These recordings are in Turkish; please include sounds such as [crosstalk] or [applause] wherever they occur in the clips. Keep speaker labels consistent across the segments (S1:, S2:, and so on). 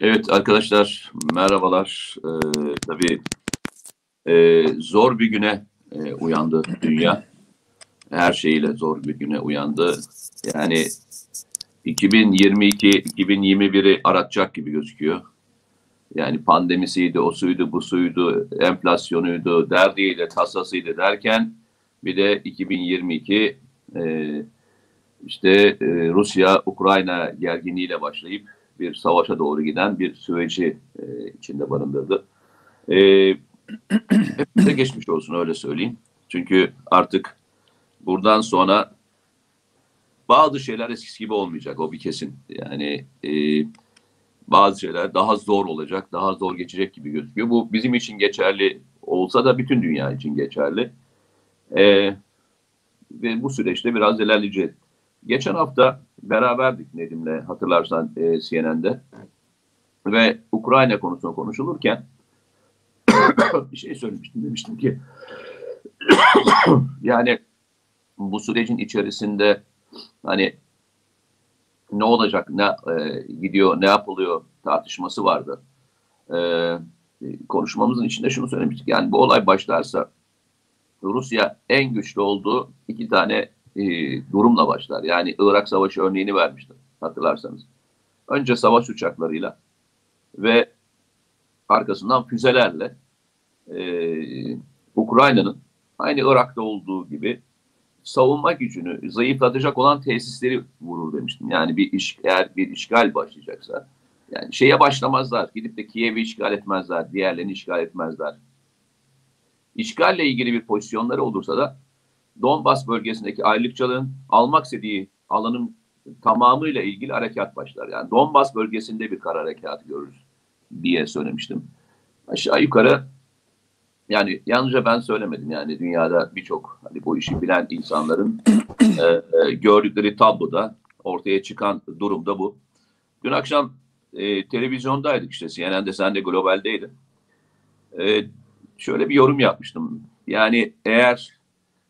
S1: Evet arkadaşlar merhabalar. Ee, tabii e, zor bir güne e, uyandı dünya. Her şeyiyle zor bir güne uyandı. Yani 2022-2021'i aratacak gibi gözüküyor. Yani pandemisiydi, o suydu, bu suydu, enflasyonuydu, derdiyle, tasasıydı derken bir de 2022 e, işte e, Rusya-Ukrayna gerginliğiyle başlayıp bir savaşa doğru giden bir süreci e, içinde barındırdı. E, [clears throat] hepimize geçmiş olsun öyle söyleyeyim. Çünkü artık buradan sonra bazı şeyler eskisi gibi olmayacak o bir kesin. Yani e, bazı şeyler daha zor olacak, daha zor geçecek gibi gözüküyor. Bu bizim için geçerli olsa da bütün dünya için geçerli. E, ve bu süreçte biraz ilerleyeceğiz. Geçen hafta beraberdik Nedim'le hatırlarsan e, CNN'de ve Ukrayna konusunu konuşulurken [coughs] bir şey söylemiştim demiştim ki [coughs] yani bu sürecin içerisinde hani ne olacak, ne e, gidiyor, ne yapılıyor tartışması vardı. E, konuşmamızın içinde şunu söylemiştik. Yani bu olay başlarsa Rusya en güçlü olduğu iki tane e, durumla başlar. Yani Irak Savaşı örneğini vermiştim hatırlarsanız. Önce savaş uçaklarıyla ve arkasından füzelerle e, Ukrayna'nın aynı Irak'ta olduğu gibi savunma gücünü zayıflatacak olan tesisleri vurur demiştim. Yani bir iş, eğer bir işgal başlayacaksa yani şeye başlamazlar. Gidip de Kiev'i işgal etmezler. Diğerlerini işgal etmezler. İşgalle ilgili bir pozisyonları olursa da Donbas bölgesindeki ayrılıkçılığın almak istediği alanın tamamıyla ilgili harekat başlar. Yani Donbas bölgesinde bir kara harekatı görürüz diye söylemiştim. Aşağı yukarı yani yalnızca ben söylemedim yani dünyada birçok hani bu işi bilen insanların [coughs] e, e, gördükleri tabloda ortaya çıkan durumda bu. Dün akşam e, televizyondaydık işte CNN'de sen de globaldeydin. E, şöyle bir yorum yapmıştım. Yani eğer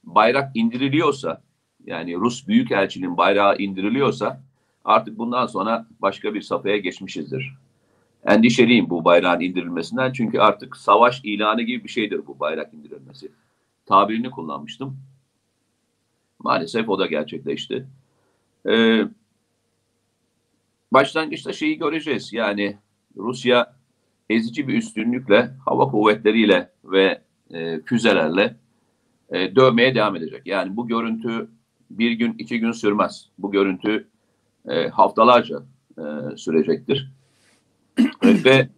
S1: bayrak indiriliyorsa yani Rus Büyükelçiliğin bayrağı indiriliyorsa artık bundan sonra başka bir safhaya geçmişizdir. Endişeliyim bu bayrağın indirilmesinden çünkü artık savaş ilanı gibi bir şeydir bu bayrak indirilmesi. Tabirini kullanmıştım. Maalesef o da gerçekleşti. Ee, başlangıçta şeyi göreceğiz. Yani Rusya ezici bir üstünlükle hava kuvvetleriyle ve e, füzelerle e, dövmeye devam edecek. Yani bu görüntü bir gün, iki gün sürmez. Bu görüntü e, haftalarca e, sürecektir. Ve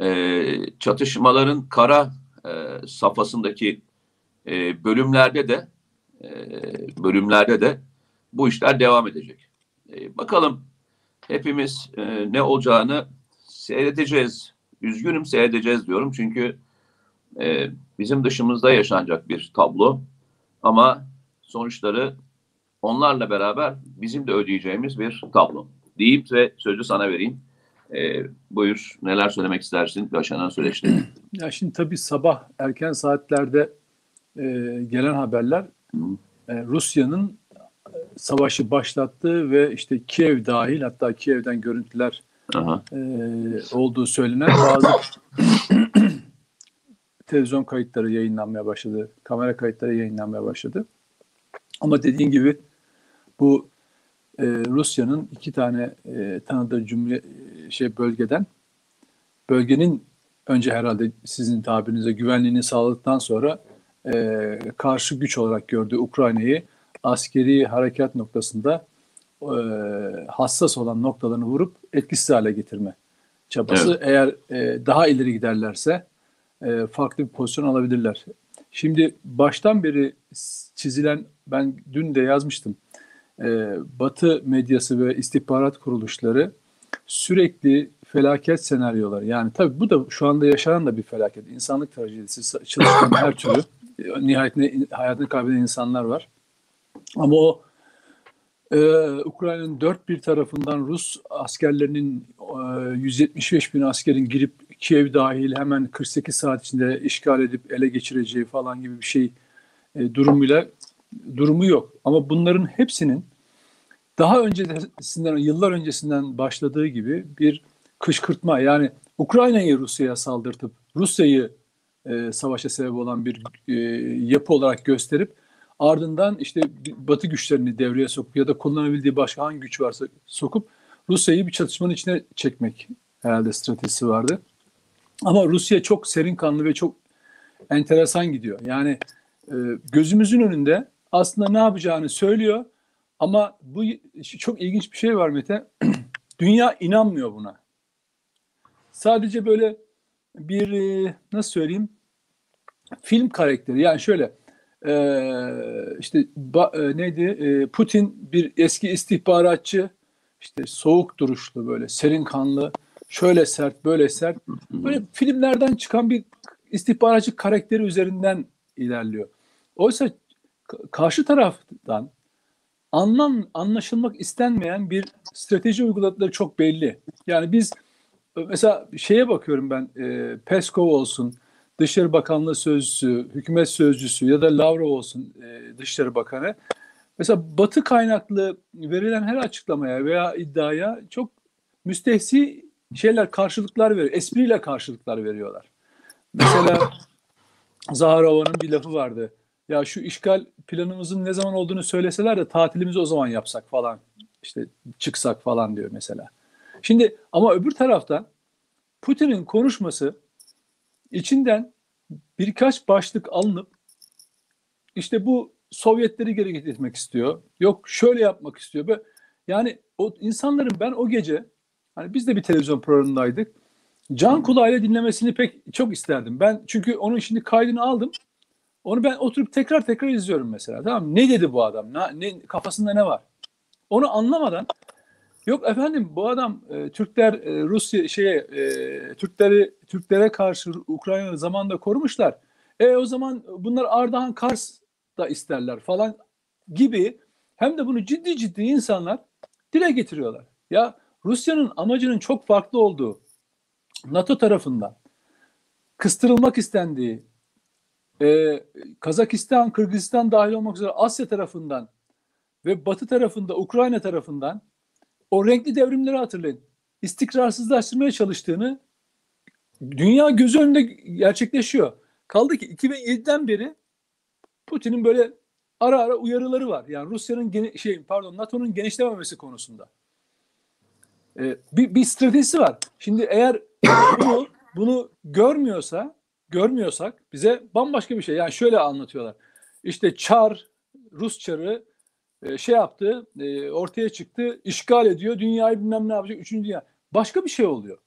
S1: e, çatışmaların kara e, safhasındaki e, bölümlerde de e, bölümlerde de bu işler devam edecek. E, bakalım hepimiz e, ne olacağını seyredeceğiz. Üzgünüm seyredeceğiz diyorum çünkü e, bizim dışımızda yaşanacak bir tablo ama sonuçları onlarla beraber bizim de ödeyeceğimiz bir tablo. Deyip ve sözü sana vereyim. E, buyur neler söylemek istersin yaşanan süreçte? [clears throat]
S2: Ya şimdi tabii sabah erken saatlerde e, gelen haberler e, Rusya'nın e, savaşı başlattığı ve işte Kiev dahil hatta Kiev'den görüntüler e, olduğu söylenen bazı [clears throat] televizyon kayıtları yayınlanmaya başladı. Kamera kayıtları yayınlanmaya başladı. Ama dediğin gibi bu e, Rusya'nın iki tane e, tanıdığı cumhuriyet şey bölgeden bölgenin önce herhalde sizin tabirinize güvenliğini sağladıktan sonra e, karşı güç olarak gördüğü Ukrayna'yı askeri harekat noktasında e, hassas olan noktalarını vurup etkisiz hale getirme çabası. Evet. Eğer e, daha ileri giderlerse e, farklı bir pozisyon alabilirler. Şimdi baştan beri çizilen, ben dün de yazmıştım, e, Batı medyası ve istihbarat kuruluşları sürekli felaket senaryoları, yani tabii bu da şu anda yaşanan da bir felaket, insanlık trajedisi, çalışan [coughs] her türlü, nihayetinde hayatını kaybeden insanlar var. Ama o ee, Ukrayna'nın dört bir tarafından Rus askerlerinin e, 175 bin askerin girip Kiev dahil hemen 48 saat içinde işgal edip ele geçireceği falan gibi bir şey e, durumuyla durumu yok. Ama bunların hepsinin daha öncesinden, yıllar öncesinden başladığı gibi bir kışkırtma yani Ukrayna'yı Rusya'ya saldırtıp Rusya'yı e, savaşa sebep olan bir e, yapı olarak gösterip ardından işte Batı güçlerini devreye sokup ya da kullanabildiği başka hangi güç varsa sokup Rusya'yı bir çatışmanın içine çekmek herhalde stratejisi vardı. Ama Rusya çok serin kanlı ve çok enteresan gidiyor. Yani e, gözümüzün önünde aslında ne yapacağını söylüyor ama bu çok ilginç bir şey var Mete. [clears throat] Dünya inanmıyor buna. Sadece böyle bir e, nasıl söyleyeyim film karakteri yani şöyle e, işte ba, e, neydi e, Putin bir eski istihbaratçı işte soğuk duruşlu böyle serin kanlı şöyle sert böyle sert böyle filmlerden çıkan bir istihbaratçı karakteri üzerinden ilerliyor. Oysa karşı taraftan anlam anlaşılmak istenmeyen bir strateji uyguladıkları çok belli. Yani biz mesela şeye bakıyorum ben e, Peskov olsun, Dışişleri Bakanlığı Sözcüsü, Hükümet Sözcüsü ya da Lavrov olsun e, Dışişleri Bakanı. Mesela Batı kaynaklı verilen her açıklamaya veya iddiaya çok müstehsi şeyler, karşılıklar veriyor. Espriyle karşılıklar veriyorlar. Mesela [laughs] Zaharova'nın bir lafı vardı. Ya şu işgal planımızın ne zaman olduğunu söyleseler de tatilimizi o zaman yapsak falan. İşte çıksak falan diyor mesela. Şimdi ama öbür taraftan Putin'in konuşması içinden birkaç başlık alınıp işte bu Sovyetleri geri getirmek istiyor. Yok şöyle yapmak istiyor. Yani o insanların ben o gece hani biz de bir televizyon programındaydık. Can kulağıyla dinlemesini pek çok isterdim. Ben çünkü onun şimdi kaydını aldım. Onu ben oturup tekrar tekrar izliyorum mesela. Tamam Ne dedi bu adam? Ne, ne kafasında ne var? Onu anlamadan Yok efendim bu adam e, Türkler e, Rusya şeye e, Türkleri Türklere karşı Ukrayna'yı zamanında korumuşlar. E o zaman bunlar Ardahan Kars da isterler falan gibi hem de bunu ciddi ciddi insanlar dile getiriyorlar. Ya Rusya'nın amacının çok farklı olduğu NATO tarafından kıstırılmak istendiği e, Kazakistan, Kırgızistan dahil olmak üzere Asya tarafından ve Batı tarafında Ukrayna tarafından o renkli devrimleri hatırlayın. İstikrarsızlaştırmaya çalıştığını dünya göz önünde gerçekleşiyor. Kaldı ki 2007'den beri Putin'in böyle ara ara uyarıları var. Yani Rusya'nın şey pardon NATO'nun genişlememesi konusunda. Ee, bir, bir stratejisi var. Şimdi eğer [coughs] bunu bunu görmüyorsa, görmüyorsak bize bambaşka bir şey. Yani şöyle anlatıyorlar. İşte Çar, Rus Çarı e, şey yaptı, e, ortaya çıktı, işgal ediyor, dünyayı bilmem ne yapacak, üçüncü dünya. Başka bir şey oluyor.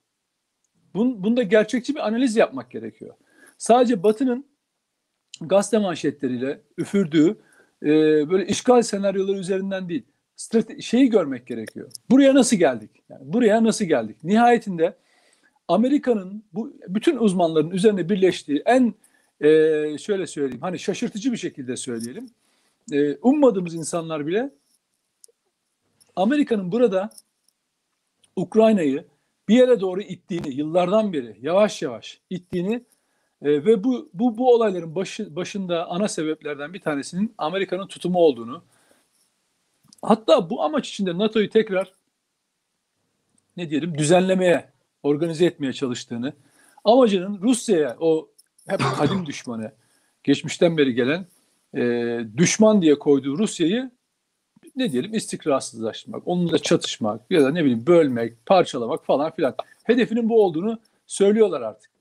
S2: Bun, bunda gerçekçi bir analiz yapmak gerekiyor. Sadece Batı'nın gazete manşetleriyle üfürdüğü e, böyle işgal senaryoları üzerinden değil, strate- şeyi görmek gerekiyor. Buraya nasıl geldik? Yani buraya nasıl geldik? Nihayetinde Amerika'nın bu bütün uzmanların üzerine birleştiği en e, şöyle söyleyeyim, hani şaşırtıcı bir şekilde söyleyelim e, ummadığımız insanlar bile Amerika'nın burada Ukrayna'yı bir yere doğru ittiğini yıllardan beri yavaş yavaş ittiğini e, ve bu, bu bu olayların başı, başında ana sebeplerden bir tanesinin Amerika'nın tutumu olduğunu hatta bu amaç içinde NATO'yu tekrar ne diyelim düzenlemeye, organize etmeye çalıştığını amacının Rusya'ya o hep [coughs] kadim düşmanı geçmişten beri gelen e, düşman diye koyduğu Rusya'yı ne diyelim istikrarsızlaştırmak, onunla çatışmak ya da ne bileyim bölmek, parçalamak falan filan. Hedefinin bu olduğunu söylüyorlar artık.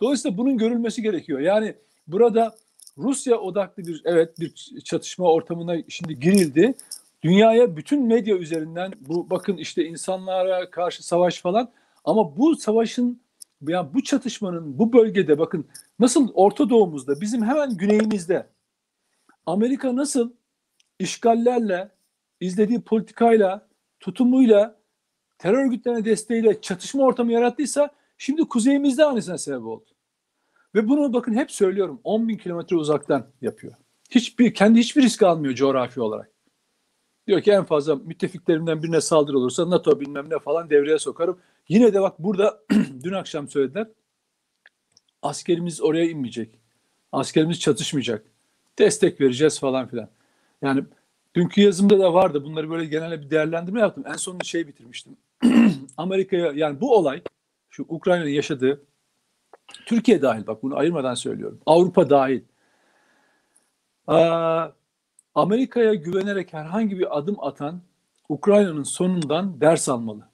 S2: Dolayısıyla bunun görülmesi gerekiyor. Yani burada Rusya odaklı bir evet bir çatışma ortamına şimdi girildi. Dünyaya bütün medya üzerinden bu bakın işte insanlara karşı savaş falan ama bu savaşın yani bu çatışmanın bu bölgede bakın nasıl Orta Doğu'muzda bizim hemen güneyimizde Amerika nasıl işgallerle, izlediği politikayla, tutumuyla, terör örgütlerine desteğiyle çatışma ortamı yarattıysa şimdi kuzeyimizde aynısına sebep oldu. Ve bunu bakın hep söylüyorum 10 bin kilometre uzaktan yapıyor. Hiçbir, kendi hiçbir risk almıyor coğrafi olarak. Diyor ki en fazla müttefiklerimden birine saldırı olursa NATO bilmem ne falan devreye sokarım. Yine de bak burada [clears throat] dün akşam söylediler. Askerimiz oraya inmeyecek. Askerimiz çatışmayacak destek vereceğiz falan filan. Yani dünkü yazımda da vardı. Bunları böyle genel bir değerlendirme yaptım. En sonunda şey bitirmiştim. [clears throat] Amerika'ya yani bu olay şu Ukrayna'nın yaşadığı Türkiye dahil bak bunu ayırmadan söylüyorum. Avrupa dahil. Aa, Amerika'ya güvenerek herhangi bir adım atan Ukrayna'nın sonundan ders almalı.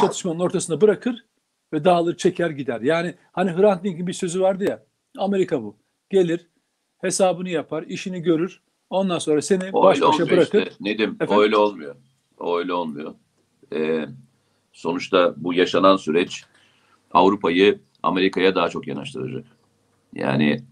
S2: Çatışmanın ortasına bırakır ve dağılır çeker gider. Yani hani Hrant Dink'in bir sözü vardı ya Amerika bu. Gelir hesabını yapar, işini görür. Ondan sonra seni
S1: O
S2: baş
S1: öyle
S2: başa bırakır.
S1: işte. Nedim
S2: Efendim?
S1: öyle olmuyor. O öyle olmuyor. Ee, sonuçta bu yaşanan süreç Avrupa'yı Amerika'ya daha çok yanaştıracak. Yani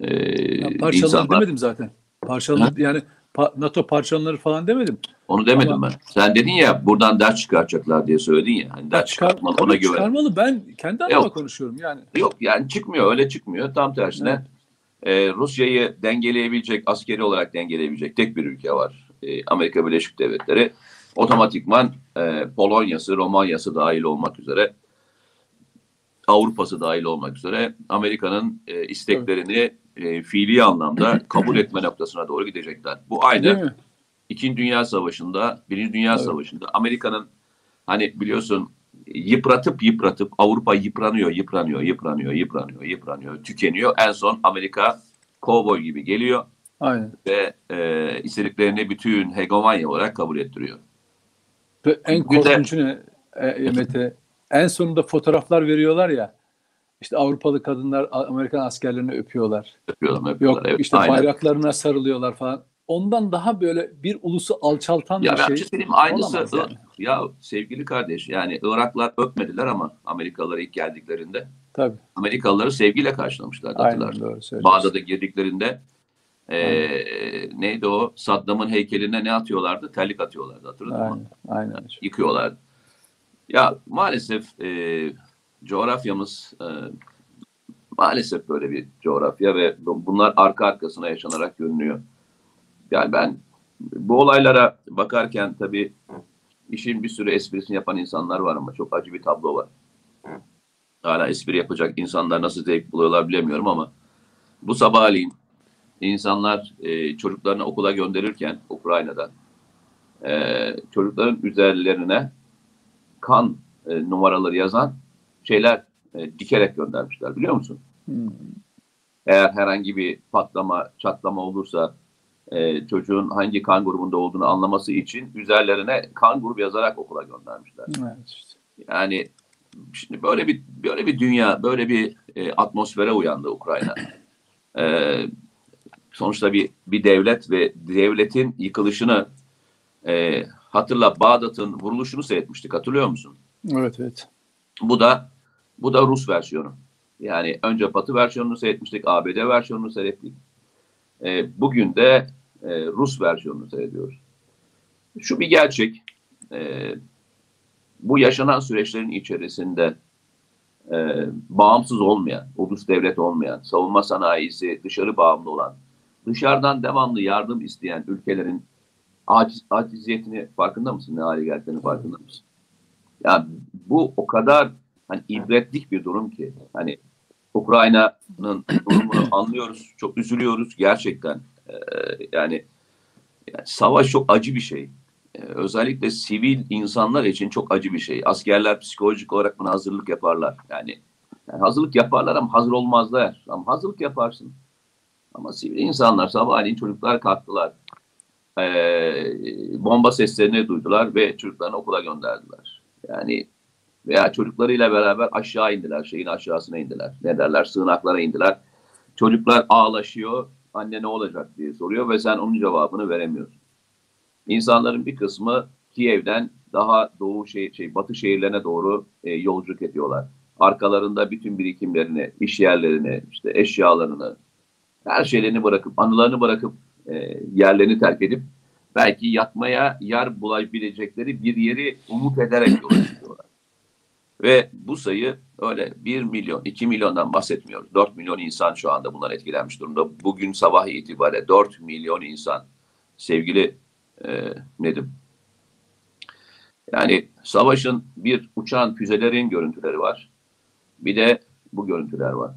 S1: e,
S2: Ya parçalanır
S1: insanlar
S2: demedim zaten. Parçalanır yani pa- NATO parçalanır falan demedim.
S1: onu demedim
S2: Ama-
S1: ben. Sen dedin ya buradan ders çıkartacaklar diye söyledin ya. Hani ders
S2: Çıkar,
S1: çıkartmalı
S2: tabii
S1: ona göre.
S2: çıkarmalı. Ben kendi adıma
S1: Yok.
S2: konuşuyorum yani.
S1: Yok yani çıkmıyor öyle çıkmıyor. Tam tersine e, Rusya'yı dengeleyebilecek, askeri olarak dengeleyebilecek tek bir ülke var. E, Amerika Birleşik Devletleri. Otomatikman e, Polonya'sı, Romanya'sı dahil olmak üzere Avrupa'sı dahil olmak üzere Amerika'nın e, isteklerini e, fiili anlamda kabul etme noktasına doğru gidecekler. Bu aynı? İkinci Dünya Savaşı'nda, Birinci Dünya
S2: Evet.
S1: Savaşı'nda Amerika'nın hani biliyorsun yıpratıp yıpratıp Avrupa yıpranıyor, yıpranıyor, yıpranıyor, yıpranıyor, yıpranıyor, tükeniyor. En son Amerika kovboy gibi geliyor
S2: Aynen.
S1: ve e, istediklerini bütün hegemonya olarak kabul ettiriyor.
S2: Ve en korkuncu ne e, Mete? En sonunda fotoğraflar veriyorlar ya. İşte Avrupalı kadınlar Amerikan askerlerini öpüyorlar.
S1: Yapıyorlar, yapıyorlar.
S2: Yok
S1: evet,
S2: işte
S1: aynen.
S2: bayraklarına sarılıyorlar falan. Ondan daha böyle bir ulusu alçaltan
S1: Ya
S2: bir şey.
S1: şey söyleyeyim, aynısı
S2: yani.
S1: ya sevgili kardeş yani Iraklar öpmediler ama Amerikalılar ilk geldiklerinde
S2: Tabii.
S1: Amerikalıları sevgiyle karşılamışlar.
S2: Aynen doğru.
S1: Bağdat'a girdiklerinde eee, neydi o? Saddam'ın heykeline ne atıyorlardı? Terlik atıyorlardı hatırladın mı?
S2: Aynen. Aynen.
S1: Yıkıyorlardı. Ya maalesef eee, coğrafyamız eee, maalesef böyle bir coğrafya ve bu- bunlar arka arkasına yaşanarak görünüyor. Yani ben bu olaylara bakarken tabii işin bir sürü esprisini yapan insanlar var ama çok acı bir tablo var. Hala espri yapacak insanlar nasıl zevk buluyorlar bilemiyorum ama bu sabahleyin insanlar e, çocuklarını okula gönderirken Ukrayna'da e, çocukların üzerlerine kan e, numaraları yazan şeyler e, dikerek göndermişler biliyor musun?
S2: Hmm.
S1: Eğer herhangi bir patlama, çatlama olursa e, çocuğun hangi kan grubunda olduğunu anlaması için üzerlerine kan grubu yazarak okula göndermişler.
S2: Evet işte.
S1: Yani şimdi böyle bir böyle bir dünya, böyle bir e, atmosfere uyandı Ukrayna. [coughs] E, sonuçta bir bir devlet ve devletin yıkılışını e, hatırla Bağdat'ın vuruluşunu seyretmiştik. Hatırlıyor musun?
S2: Evet evet.
S1: Bu da bu da Rus versiyonu. Yani önce Batı versiyonunu seyretmiştik, ABD versiyonunu seyrettik. E, bugün de e, Rus versiyonunu seyrediyoruz. Şu bir gerçek. E, bu yaşanan süreçlerin içerisinde e, bağımsız olmayan, ulus devlet olmayan, savunma sanayisi dışarı bağımlı olan, dışarıdan devamlı yardım isteyen ülkelerin aciz, aciziyetini farkında mısın? Ne hale geldiğini farkında mısın? Yani bu o kadar hani ibretlik bir durum ki hani Ukrayna'nın [clears throat] durumunu anlıyoruz, çok üzülüyoruz gerçekten. Ee, yani, yani savaş çok acı bir şey. Ee, özellikle sivil insanlar için çok acı bir şey. Askerler psikolojik olarak buna hazırlık yaparlar. Yani, yani hazırlık yaparlar ama hazır olmazlar. Ama hazırlık yaparsın. Ama sivil insanlar sabahleyin çocuklar kalktılar. Ee, bomba seslerini duydular ve çocuklarını okula gönderdiler. Yani veya çocuklarıyla beraber aşağı indiler, şeyin aşağısına indiler. Ne derler? Sığınaklara indiler. Çocuklar ağlaşıyor, anne ne olacak diye soruyor ve sen onun cevabını veremiyorsun. İnsanların bir kısmı Kiev'den daha doğu şey, şey batı şehirlerine doğru e, yolculuk ediyorlar. Arkalarında bütün birikimlerini, iş yerlerini, işte eşyalarını, her şeylerini bırakıp, anılarını bırakıp e, yerlerini terk edip belki yatmaya yer bulabilecekleri bir yeri umut ederek yola [clears throat] çıkıyorlar. Ve bu sayı öyle 1 milyon, 2 milyondan bahsetmiyoruz. 4 milyon insan şu anda bundan etkilenmiş durumda. Bugün sabah itibariyle 4 milyon insan sevgili e, Nedim. Yani savaşın bir uçağın füzelerin görüntüleri var. Bir de bu görüntüler var.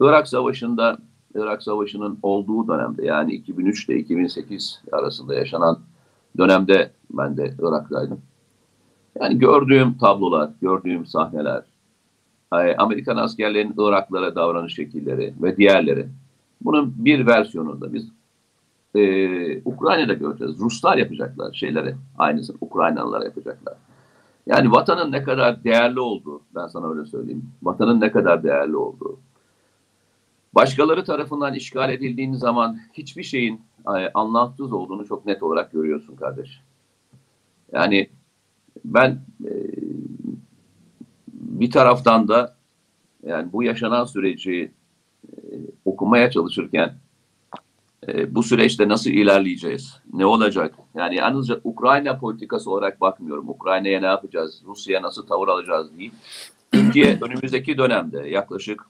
S1: Irak Savaşı'nda Irak Savaşı'nın olduğu dönemde yani 2003 ile 2008 arasında yaşanan dönemde ben de Irak'taydım. Yani gördüğüm tablolar, gördüğüm sahneler, Amerikan askerlerinin Iraklara davranış şekilleri ve diğerleri. Bunun bir versiyonunda biz e, Ukrayna'da göreceğiz. Ruslar yapacaklar şeyleri. Aynısını Ukraynalılar yapacaklar. Yani vatanın ne kadar değerli olduğu, ben sana öyle söyleyeyim. Vatanın ne kadar değerli olduğu. Başkaları tarafından işgal edildiğin zaman hiçbir şeyin anlamsız olduğunu çok net olarak görüyorsun kardeş. Yani ben e, bir taraftan da yani bu yaşanan süreci e, okumaya çalışırken e, bu süreçte nasıl ilerleyeceğiz? Ne olacak? Yani yalnızca Ukrayna politikası olarak bakmıyorum. Ukrayna'ya ne yapacağız? Rusya'ya nasıl tavır alacağız değil. Türkiye [clears throat] önümüzdeki dönemde yaklaşık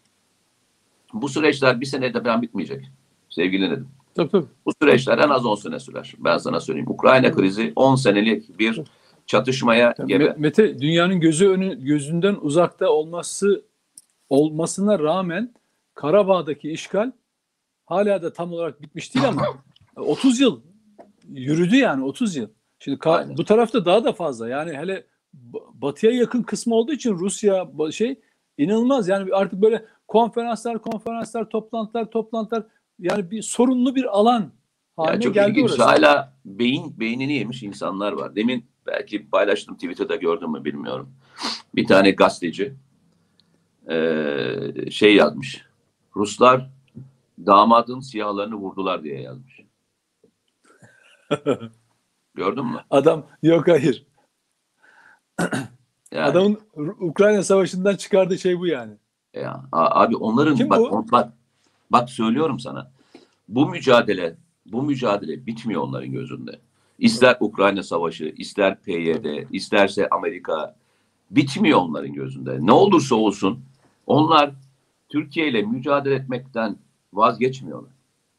S1: bu süreçler bir senede ben bitmeyecek. Sevgili Nedim.
S2: Tabii tabii.
S1: Bu süreçler en az 10 sene sürer. Ben sana söyleyeyim. Ukrayna krizi 10 senelik bir çatışmaya
S2: Yani
S1: gebe.
S2: Me- Mete dünyanın gözü önü, gözünden uzakta olması olmasına rağmen Karabağ'daki işgal hala da tam olarak bitmiş değil ama [laughs] 30 yıl yürüdü yani 30 yıl. Şimdi
S1: Aynen.
S2: bu tarafta daha da fazla. Yani hele batıya yakın kısmı olduğu için Rusya şey inanılmaz. Yani artık böyle konferanslar, konferanslar, toplantılar, toplantılar yani bir sorunlu bir alan haline
S1: çok
S2: geldi
S1: ilginç.
S2: orası.
S1: Hala beyin beynini yemiş insanlar var. Demin belki paylaştım Twitter'da gördün mü bilmiyorum. Bir tane gazeteci eee, şey yazmış. Ruslar damadın siyahlarını vurdular diye yazmış. [laughs] Gördün mü?
S2: Adam yok hayır.
S1: Yani,
S2: Adamın Ukrayna Savaşı'ndan çıkardığı şey bu yani.
S1: ya, a- abi onların
S2: Kim
S1: bak,
S2: bu?
S1: on- bak bak söylüyorum sana. Bu mücadele bu mücadele bitmiyor onların gözünde. İster Ukrayna Savaşı, ister PYD, isterse Amerika bitmiyor onların gözünde. Ne olursa olsun onlar Türkiye ile mücadele etmekten vazgeçmiyorlar.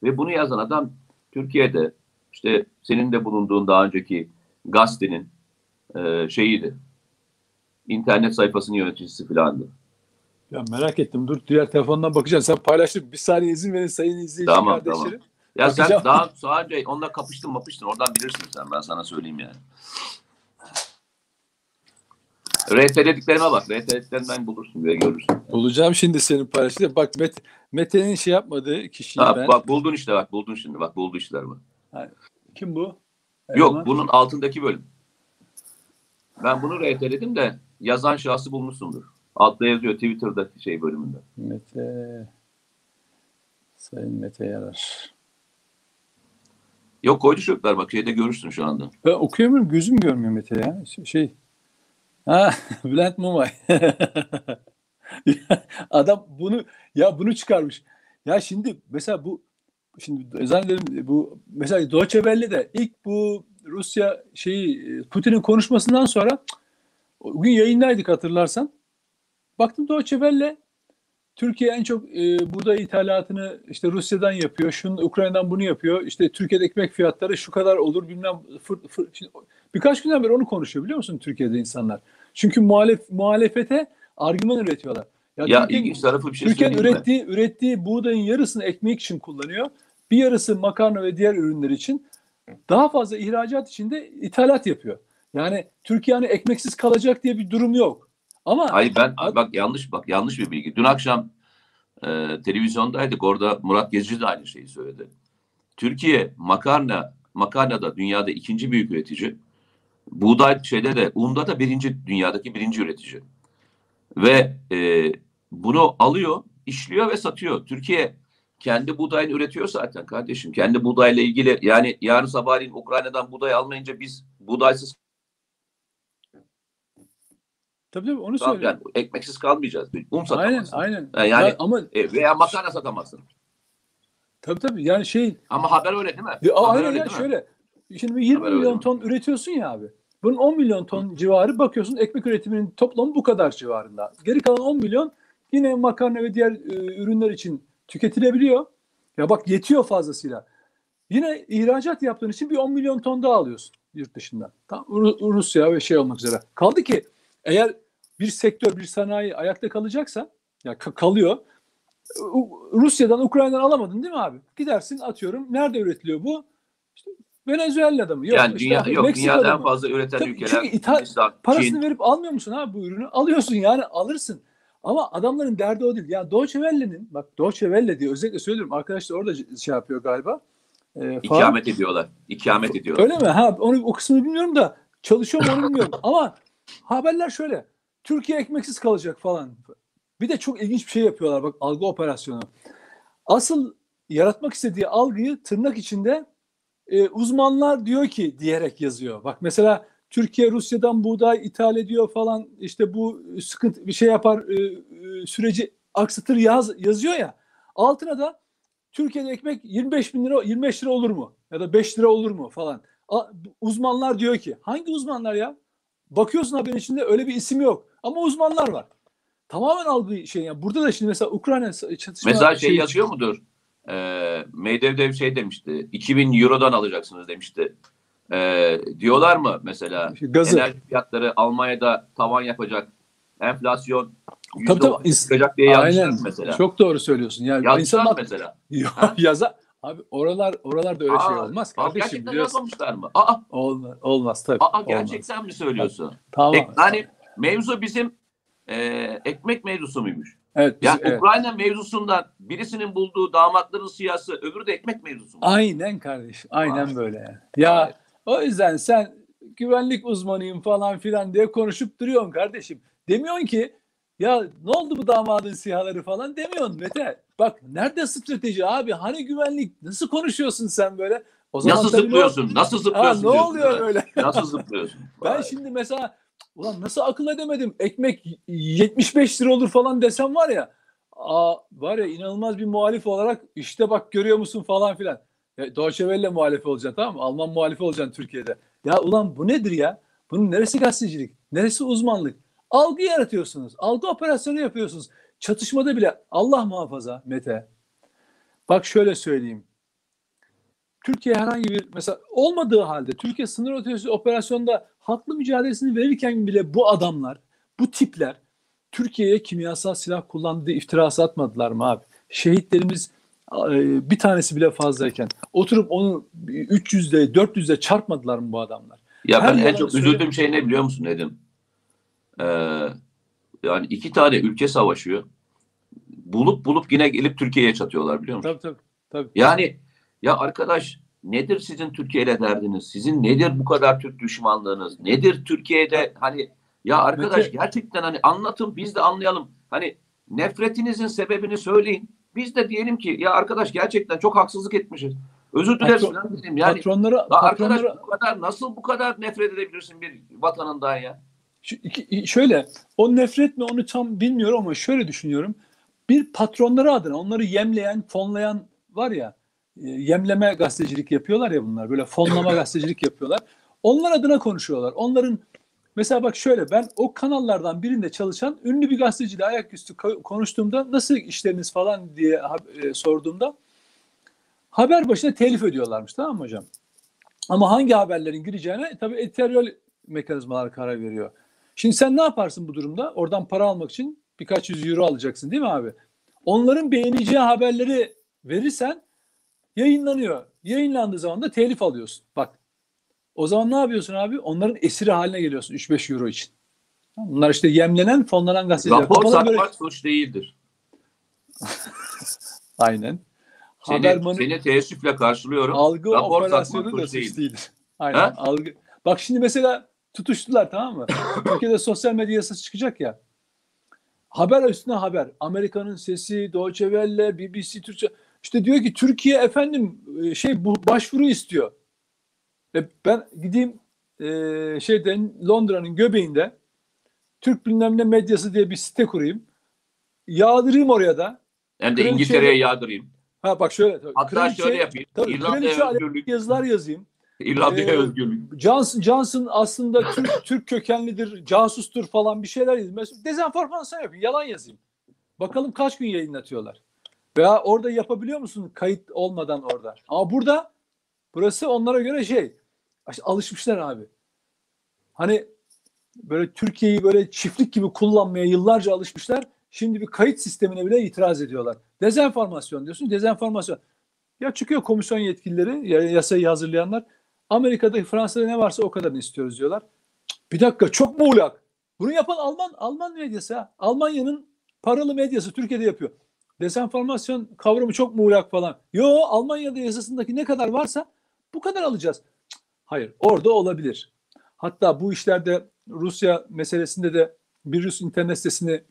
S1: Ve bunu yazan adam Türkiye'de işte senin de bulunduğun daha önceki gazetenin e, şeyiydi. İnternet sayfasının yöneticisi filandı.
S2: Ya merak ettim. Dur diğer telefondan bakacağım. Sen paylaştın. Bir saniye izin verin sayın izleyici
S1: Tamam,
S2: kardeşlerim.
S1: Ya
S2: Bakacağım.
S1: sen daha sadece onunla kapıştın mapıştın oradan bilirsin sen ben sana söyleyeyim yani. RT'lediklerime bak. RT'lediklerinden bulursun ve görürsün.
S2: Bulacağım şimdi senin paylaştığını. Bak Met, Mete'nin şey yapmadığı kişiyi
S1: Ha,
S2: ben.
S1: bak buldun işte bak buldun şimdi bak buldu işler bu.
S2: Kim bu?
S1: Yok
S2: Eleman.
S1: bunun altındaki bölüm. Ben bunu RT'ledim de yazan şahsı bulmuşsundur. Altta yazıyor Twitter'daki şey bölümünde.
S2: Mete. Sayın Mete Yarar.
S1: Yok koydu çocuklar bak şeyde görürsün şu anda.
S2: Ben okuyamıyorum. Gözüm görmüyor Mete ya. Şey-. Ha, [laughs] Bülent Mumay. [laughs] Adam bunu ya bunu çıkarmış. Ya şimdi mesela bu şimdi zannederim bu mesela Deutsche Welle'de ilk bu Rusya şeyi Putin'in konuşmasından sonra o gün yayındaydık hatırlarsan. Baktım Deutsche Türkiye en çok e, buğday ithalatını işte Rusya'dan yapıyor. Şunun Ukrayna'dan bunu yapıyor. İşte Türkiye'de ekmek fiyatları şu kadar olur bilmem fır, fır. Şimdi, birkaç günden beri onu konuşuyor biliyor musun Türkiye'de insanlar. Çünkü muhalef, muhalefete argüman üretiyorlar.
S1: Ya
S2: Türkiye'nin-
S1: ilginç tarafı bir şey mi?
S2: ürettiği, ürettiği buğdayın yarısını ekmek için kullanıyor. Bir yarısı makarna ve diğer ürünler için. Daha fazla ihracat için de ithalat yapıyor. Yani Türkiye hani ekmeksiz kalacak diye bir durum yok. Ama
S1: Hayır ben
S2: Abi-
S1: bak yanlış bak yanlış bir bilgi. Dün akşam e, televizyondaydık orada Murat Gezici de aynı şeyi söyledi. Türkiye makarna makarnada dünyada ikinci büyük üretici. Buğday şeyde de unda da birinci dünyadaki birinci üretici. Ve e, bunu alıyor, işliyor ve satıyor. Türkiye kendi buğdayını üretiyor zaten kardeşim. Kendi buğdayla ilgili yani yarın sabahleyin Ukrayna'dan buğday almayınca biz buğdaysız
S2: tabii tabii onu
S1: kal-
S2: söylüyorum.
S1: yani ekmeksiz kalmayacağız. Un
S2: Aynen
S1: satamazsın.
S2: aynen.
S1: Ha, yani-
S2: Ya ama
S1: E, veya makarna satamazsın.
S2: tabii tabii yani şey
S1: Ama haber öyle değil mi?
S2: Ya,
S1: haber
S2: aynen
S1: öyle
S2: ya
S1: değil mi?
S2: şöyle. Şimdi 20
S1: Haber
S2: milyon
S1: mi?
S2: ton üretiyorsun ya abi. Bunun 10 milyon ton civarı bakıyorsun ekmek üretiminin toplamı bu kadar civarında. Geri kalan 10 milyon yine makarna ve diğer e, ürünler için tüketilebiliyor. Ya bak yetiyor fazlasıyla. Yine ihracat yaptığın için bir 10 milyon ton daha alıyorsun yurt dışından. Tam Ru- Rusya ve şey olmak üzere. Kaldı ki eğer bir sektör, bir sanayi ayakta kalacaksa ya ka- kalıyor. Rusya'dan, Ukrayna'dan alamadın değil mi abi? Gidersin atıyorum. Nerede üretiliyor bu? İşte Venezuela'da mı? Yok,
S1: yani
S2: işte
S1: dünya, yok
S2: Meksika'da
S1: dünyada en
S2: mı?
S1: fazla üreten
S2: Tabii,
S1: ülkeler
S2: çünkü ithal-
S1: Hindistan,
S2: Parasını
S1: Çin.
S2: verip almıyor musun abi bu ürünü? Alıyorsun yani alırsın. Ama adamların derdi o değil. Ya Deutsche Welle'nin bak Deutsche Welle diye özellikle söylüyorum. Arkadaşlar orada şey yapıyor galiba. Falan.
S1: İkamet ediyorlar. İkamet ediyorlar.
S2: Öyle mi? Ha onu o kısmını bilmiyorum da çalışıyor mu onu bilmiyorum. [laughs] Ama haberler şöyle. Türkiye ekmeksiz kalacak falan. Bir de çok ilginç bir şey yapıyorlar bak algı operasyonu. Asıl yaratmak istediği algıyı tırnak içinde e, uzmanlar diyor ki diyerek yazıyor. Bak mesela Türkiye Rusya'dan buğday ithal ediyor falan işte bu sıkıntı bir şey yapar e, e, süreci aksatır yaz, yazıyor ya. Altına da Türkiye'de ekmek 25 bin lira 25 lira olur mu? Ya da 5 lira olur mu falan. A- uzmanlar diyor ki hangi uzmanlar ya? Bakıyorsun haberin içinde öyle bir isim yok. Ama uzmanlar var. Tamamen algı şey yani. Burada da şimdi mesela Ukrayna çatışma
S1: Mesela şey
S2: şeyi-
S1: yazıyor mudur? Ee, Medvedev şey demişti. 2000 Euro'dan alacaksınız demişti. Ee, diyorlar mı mesela
S2: Gazı.
S1: enerji fiyatları Almanya'da tavan yapacak. Enflasyon
S2: Tabii, tabii.
S1: %30 çıkacak diye yazmışlar mesela.
S2: Çok doğru söylüyorsun. Yani
S1: Yazmışlar
S2: insanlar
S1: mesela. [laughs]
S2: yaza abi oralar oralarda öyle şey
S1: Aa,
S2: olmaz
S1: aa,
S2: kardeşim
S1: gerçekten
S2: biliyorsun.
S1: yazmamışlar mı? Aa,
S2: Olmaz, olmaz tabii.
S1: aa
S2: olmaz.
S1: gerçekten mi söylüyorsun?
S2: Tamam.
S1: Ek- yani mevzu bizim e, ekmek mevzusu muymuş?
S2: evet, biz-
S1: Yani
S2: evet.
S1: Ukrayna mevzusundan birisinin bulduğu damatların siyasi, öbürü de ekmek mevzusu mu?
S2: Aynen kardeşim. Aynen
S1: Vay.
S2: böyle. yani. Ya
S1: Vay.
S2: o yüzden sen güvenlik uzmanıyım falan filan diye konuşup duruyorsun kardeşim. Demiyorsun ki ya ne oldu bu damadın sihaları falan demiyorsun Mete. Bak nerede strateji abi? Hani güvenlik? Nasıl konuşuyorsun sen böyle? O
S1: Nasıl
S2: tabii ne-
S1: zıplıyorsun? Nasıl
S2: Ha,
S1: zıplıyorsun?
S2: ne
S1: diyorsun
S2: oluyor
S1: ya.
S2: böyle? [laughs]
S1: Nasıl zıplıyorsun?
S2: Ben
S1: Vay.
S2: şimdi mesela ulan nasıl akıl edemedim? Ekmek 75 lira olur falan desem var ya. Aa, var ya inanılmaz bir muhalif olarak işte bak görüyor musun falan filan. Ya, Deutsche Welle muhalifi olacaksın tamam mı? Alman muhalifi olacaksın Türkiye'de. Ya ulan bu nedir ya? Bunun neresi gazetecilik? Neresi uzmanlık? Algı yaratıyorsunuz. Algı operasyonu yapıyorsunuz. Çatışmada bile Allah muhafaza Mete. Bak şöyle söyleyeyim. Türkiye herhangi bir mesela olmadığı halde Türkiye sınır ötesi operasyonda haklı mücadelesini verirken bile bu adamlar, bu tipler Türkiye'ye kimyasal silah kullandığı iftirası atmadılar mı abi? Şehitlerimiz e, bir tanesi bile fazlayken oturup onu 300'de 400'de çarpmadılar mı bu adamlar?
S1: Ya
S2: Her
S1: ben en çok üzüldüğüm şey ne biliyor musun Nedim? Ee, yani iki tane ülke savaşıyor. Bulup bulup yine gelip Türkiye'ye çatıyorlar biliyor musun?
S2: Tabii tabii. tabii.
S1: Yani ya arkadaş nedir sizin Türkiye ile derdiniz? Sizin nedir bu kadar Türk düşmanlığınız? Nedir Türkiye'de hani ya arkadaş
S2: Mete-
S1: gerçekten hani anlatın biz de anlayalım. Hani nefretinizin sebebini söyleyin. Biz de diyelim ki ya arkadaş gerçekten çok haksızlık etmişiz. Özür dileriz
S2: Patron-
S1: falan dedim. Yani
S2: patronlara,
S1: ya arkadaş bu kadar nasıl bu kadar nefret edebilirsin bir vatanından ya?
S2: Şöyle o nefret mi onu tam bilmiyorum ama şöyle düşünüyorum. Bir patronları adına onları yemleyen, fonlayan var ya e, yemleme gazetecilik yapıyorlar ya bunlar. Böyle fonlama [laughs] gazetecilik yapıyorlar. Onlar adına konuşuyorlar. Onların mesela bak şöyle ben o kanallardan birinde çalışan ünlü bir gazeteciyle ayaküstü ko- konuştuğumda nasıl işleriniz falan diye e, sorduğumda haber başına telif ödüyorlarmış tamam mı hocam? Ama hangi haberlerin gireceğine tabii editorial mekanizmalar karar veriyor. Şimdi sen ne yaparsın bu durumda? Oradan para almak için birkaç yüz euro alacaksın değil mi abi? Onların beğeneceği haberleri verirsen yayınlanıyor. Yayınlandığı zaman da telif alıyorsun. Bak o zaman ne yapıyorsun abi? Onların esiri haline geliyorsun 3-5 euro için. Bunlar işte yemlenen, fonlanan gazeteciler.
S1: Rapor satmak
S2: böyle-
S1: suç değildir. [laughs]
S2: Aynen.
S1: Seni,
S2: Haber mani-
S1: seni teessüfle karşılıyorum.
S2: Algı
S1: Rapor
S2: operasyonu da
S1: suç
S2: suç
S1: değil.
S2: değil. Aynen.
S1: Ha?
S2: Algı. Bak şimdi mesela tutuştular tamam mı? [coughs] Türkiye'de sosyal medya yasası çıkacak ya. Haber üstüne haber. Amerika'nın sesi, Deutsche Welle, BBC Türkçe. İşte diyor ki Türkiye efendim e, şey bu başvuru istiyor. E ben gideyim e, şeyden Londra'nın göbeğinde Türk bilmem ne medyası diye bir site kurayım. Yağdırayım oraya da.
S1: Hem de İngiltere'ye yağdırayım.
S2: Ha bak şöyle.
S1: Hatta
S2: kraliçe-
S1: şöyle yapayım.
S2: Tabii, kraliçe aleyhine
S1: özgürlük.
S2: yazılar yazayım.
S1: İrlanda'ya
S2: Ee,
S1: özgürlük.
S2: Johnson, Johnson aslında Türk, [laughs] Türk kökenlidir, casustur falan bir şeyler. Mesela dezenformasyon yapayım, yalan yazayım. Bakalım kaç gün yayınlatıyorlar. Veya orada yapabiliyor musun kayıt olmadan orada? Ama burada burası onlara göre şey alışmışlar abi. Hani böyle Türkiye'yi böyle çiftlik gibi kullanmaya yıllarca alışmışlar. Şimdi bir kayıt sistemine bile itiraz ediyorlar. Dezenformasyon diyorsun, dezenformasyon. Ya çıkıyor komisyon yetkilileri, ya- yasayı hazırlayanlar. Amerika'da, Fransa'da ne varsa o kadarını istiyoruz diyorlar. Bir dakika çok muğlak. Bunu yapan Alman Alman medyası ha. Almanya'nın paralı medyası Türkiye'de yapıyor. Dezenformasyon kavramı çok muğlak falan. Yo Almanya'da yasasındaki ne kadar varsa bu kadar alacağız. Hayır orada olabilir. Hatta bu işlerde Rusya meselesinde de bir Rus internet sitesini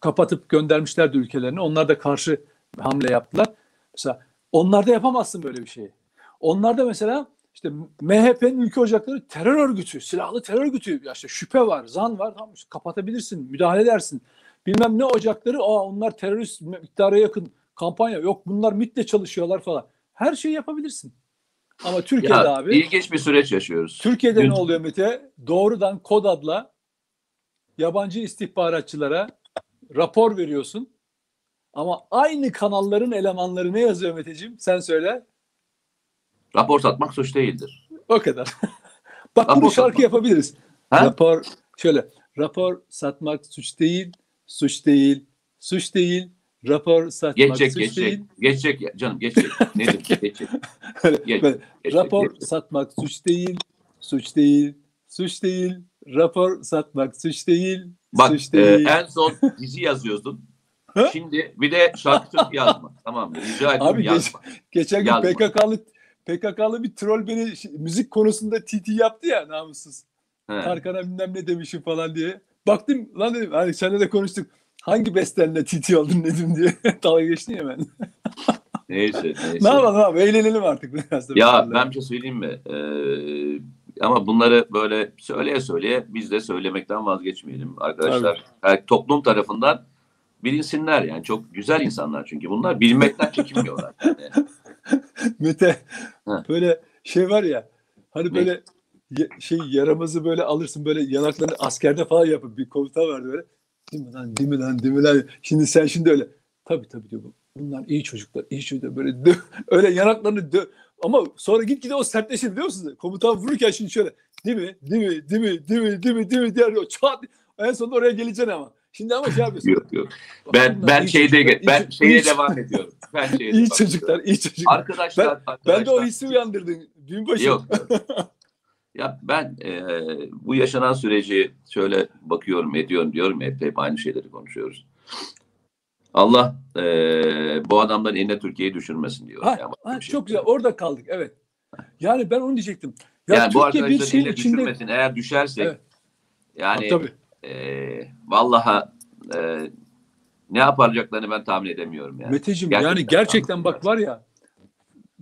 S2: kapatıp göndermişlerdi ülkelerine. Onlar da karşı hamle yaptılar. Mesela onlarda yapamazsın böyle bir şeyi. Onlarda mesela işte MHP'nin ülke ocakları terör örgütü, silahlı terör örgütü. Ya işte şüphe var, zan var. Tamam kapatabilirsin, müdahale edersin. Bilmem ne ocakları, aa onlar terörist iktidara yakın kampanya. Yok bunlar MIT'le çalışıyorlar falan. Her şeyi yapabilirsin. Ama Türkiye'de
S1: Ya,
S2: abi
S1: ilginç bir süreç yaşıyoruz.
S2: Türkiye'de
S1: Dün-
S2: ne oluyor Mete? Doğrudan kod adla yabancı istihbaratçılara rapor veriyorsun. Ama aynı kanalların elemanları ne yazıyor Meteciğim? Sen söyle.
S1: Rapor satmak suç değildir.
S2: O kadar. [laughs] Bak
S1: Rapor
S2: bunu şarkı
S1: satmak.
S2: yapabiliriz.
S1: Ha?
S2: Rapor şöyle. Rapor satmak suç değil, suç değil, suç değil. Rapor satmak
S1: Geçecek,
S2: suç
S1: geçecek.
S2: değil.
S1: Geçecek ya, canım geçecek. [laughs] Nedir? geçecek. [laughs]
S2: Böyle-
S1: Geç,
S2: böyle
S1: geçecek,
S2: rapor
S1: geçecek.
S2: satmak suç değil, suç değil, suç değil. Rapor satmak suç değil,
S1: Bak
S2: suç
S1: e,
S2: değil.
S1: en son dizi yazıyordun. Şimdi bir de şarkı yazma. Tamam mı? Rica ediyorum
S2: Abi geç-
S1: yazma.
S2: Geçen gün
S1: Yazma.
S2: PKK'lı PKK'lı bir troll beni müzik konusunda TT yaptı ya namussuz.
S1: He.
S2: Tarkan'a bilmem ne demişim falan diye. Baktım lan dedim hani seninle de konuştuk. Hangi bestenle TT oldun dedim diye. [laughs] Dalga geçtin ya ben. [laughs]
S1: Neyse neyse.
S2: ne yapalım abi eğlenelim artık biraz da.
S1: Ya
S2: Bestenle.
S1: ben bir şey söyleyeyim mi? Ee, ama bunları böyle söyleye söyleye biz de söylemekten vazgeçmeyelim arkadaşlar. Yani toplum tarafından bilinsinler yani çok güzel insanlar çünkü bunlar bilmekten [laughs] çekinmiyorlar. Yani.
S2: Mete
S1: Ha.
S2: böyle şey var ya hani
S1: Ne?
S2: böyle ye- şey yaramazı böyle alırsın böyle yanaklarını askerde falan yapıp bir komutan vardı böyle. Değil mi lan değil mi lan değil mi lan. Şimdi sen şimdi öyle. Tabii tabii diyor bu. Bunlar iyi çocuklar iyi çocuklar böyle dö- [laughs] öyle yanaklarını dö ama sonra git gide o sertleşir biliyor musunuz? Komutan vururken şimdi şöyle değil mi değil mi değil mi değil mi değil mi değil mi diğer o çat en sonunda oraya geleceksin ama. Şimdi ama şey yapıyorsun.
S1: Yok yok. Ben ben
S2: iyi
S1: şeyde
S2: çocuklar,
S1: ben şeye
S2: iyi-
S1: devam ediyorum. Ben [laughs] şeye
S2: iyi çocuklar iyi çocuklar.
S1: Arkadaşlar,
S2: Ben de o
S1: arkadaşlar-
S2: hissi uyandırdın. Binbaşı.
S1: Yok. [laughs] ya ben e, bu yaşanan süreci şöyle bakıyorum ediyorum diyorum hep, hep aynı şeyleri konuşuyoruz. Allah e, bu adamların eline Türkiye'yi düşürmesin diyor.
S2: Ha,
S1: Yani
S2: ha,
S1: şey
S2: çok güzel. Orada kaldık. Evet. Yani ben onu diyecektim. Ya
S1: Yani bu
S2: Türkiye bir
S1: arkadaşların eline
S2: içinde
S1: düşürmesin. Eğer düşersek
S2: Evet.
S1: yani
S2: tabii.
S1: E, vallaha e, ne yapacaklarını ben tahmin edemiyorum yani.
S2: Meteciğim
S1: Gerçekten
S2: yani gerçekten bak var ya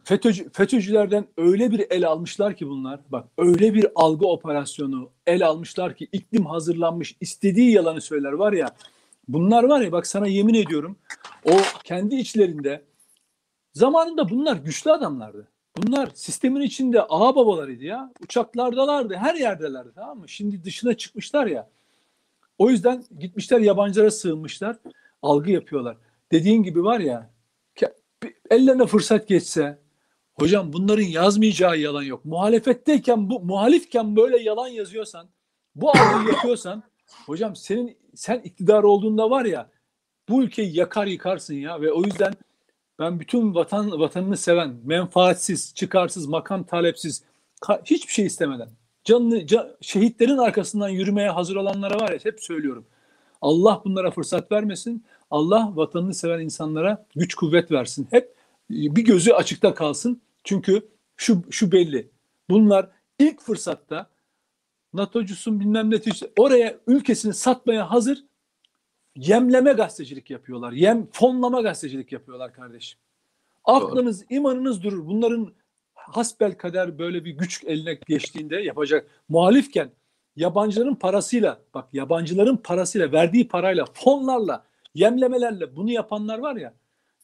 S2: FETÖ'cü, FETÖ'cülerden öyle bir el almışlar ki bunlar. Bak öyle bir algı operasyonu el almışlar ki iklim hazırlanmış istediği yalanı söyler var ya. Bunlar var ya bak sana yemin ediyorum o kendi içlerinde zamanında bunlar güçlü adamlardı. Bunlar sistemin içinde ağa babalarıydı ya. Uçaklardalardı, her yerdelerdi tamam mı? Şimdi dışına çıkmışlar ya. O yüzden gitmişler yabancılara sığınmışlar. Algı yapıyorlar. Dediğin gibi var ya ellerine fırsat geçse hocam bunların yazmayacağı yalan yok. Muhalefetteyken bu muhalifken böyle yalan yazıyorsan bu algıyı [laughs] yapıyorsan hocam senin sen iktidar olduğunda var ya bu ülkeyi yakar yıkarsın ya ve o yüzden ben bütün vatan vatanını seven, menfaatsiz, çıkarsız, makam talepsiz, hiçbir şey istemeden canını ca- şehitlerin arkasından yürümeye hazır olanlara var ya hep söylüyorum. Allah bunlara fırsat vermesin. Allah vatanını seven insanlara güç kuvvet versin. Hep bir gözü açıkta kalsın. Çünkü şu şu belli. Bunlar ilk fırsatta NATO'cusun bilmem ne oraya ülkesini satmaya hazır yemleme gazetecilik yapıyorlar. Yem fonlama gazetecilik yapıyorlar kardeşim. Aklınız, imanınız durur. Bunların hasbel kader böyle bir güç eline geçtiğinde yapacak. Muhalifken yabancıların parasıyla, bak yabancıların parasıyla, verdiği parayla, fonlarla, yemlemelerle bunu yapanlar var ya,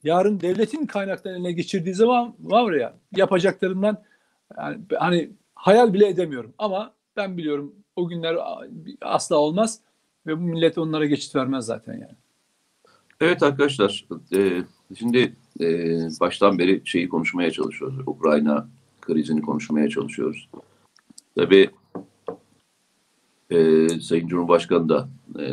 S2: yarın devletin kaynaklarını eline geçirdiği zaman var ya, yapacaklarından yani hani hayal bile edemiyorum. Ama ben biliyorum o günler asla olmaz ve bu millet onlara geçit vermez zaten yani.
S1: Evet arkadaşlar, e, şimdi e, baştan beri şeyi konuşmaya çalışıyoruz. Ukrayna krizini konuşmaya çalışıyoruz. Tabii e, Sayın Cumhurbaşkanı da e,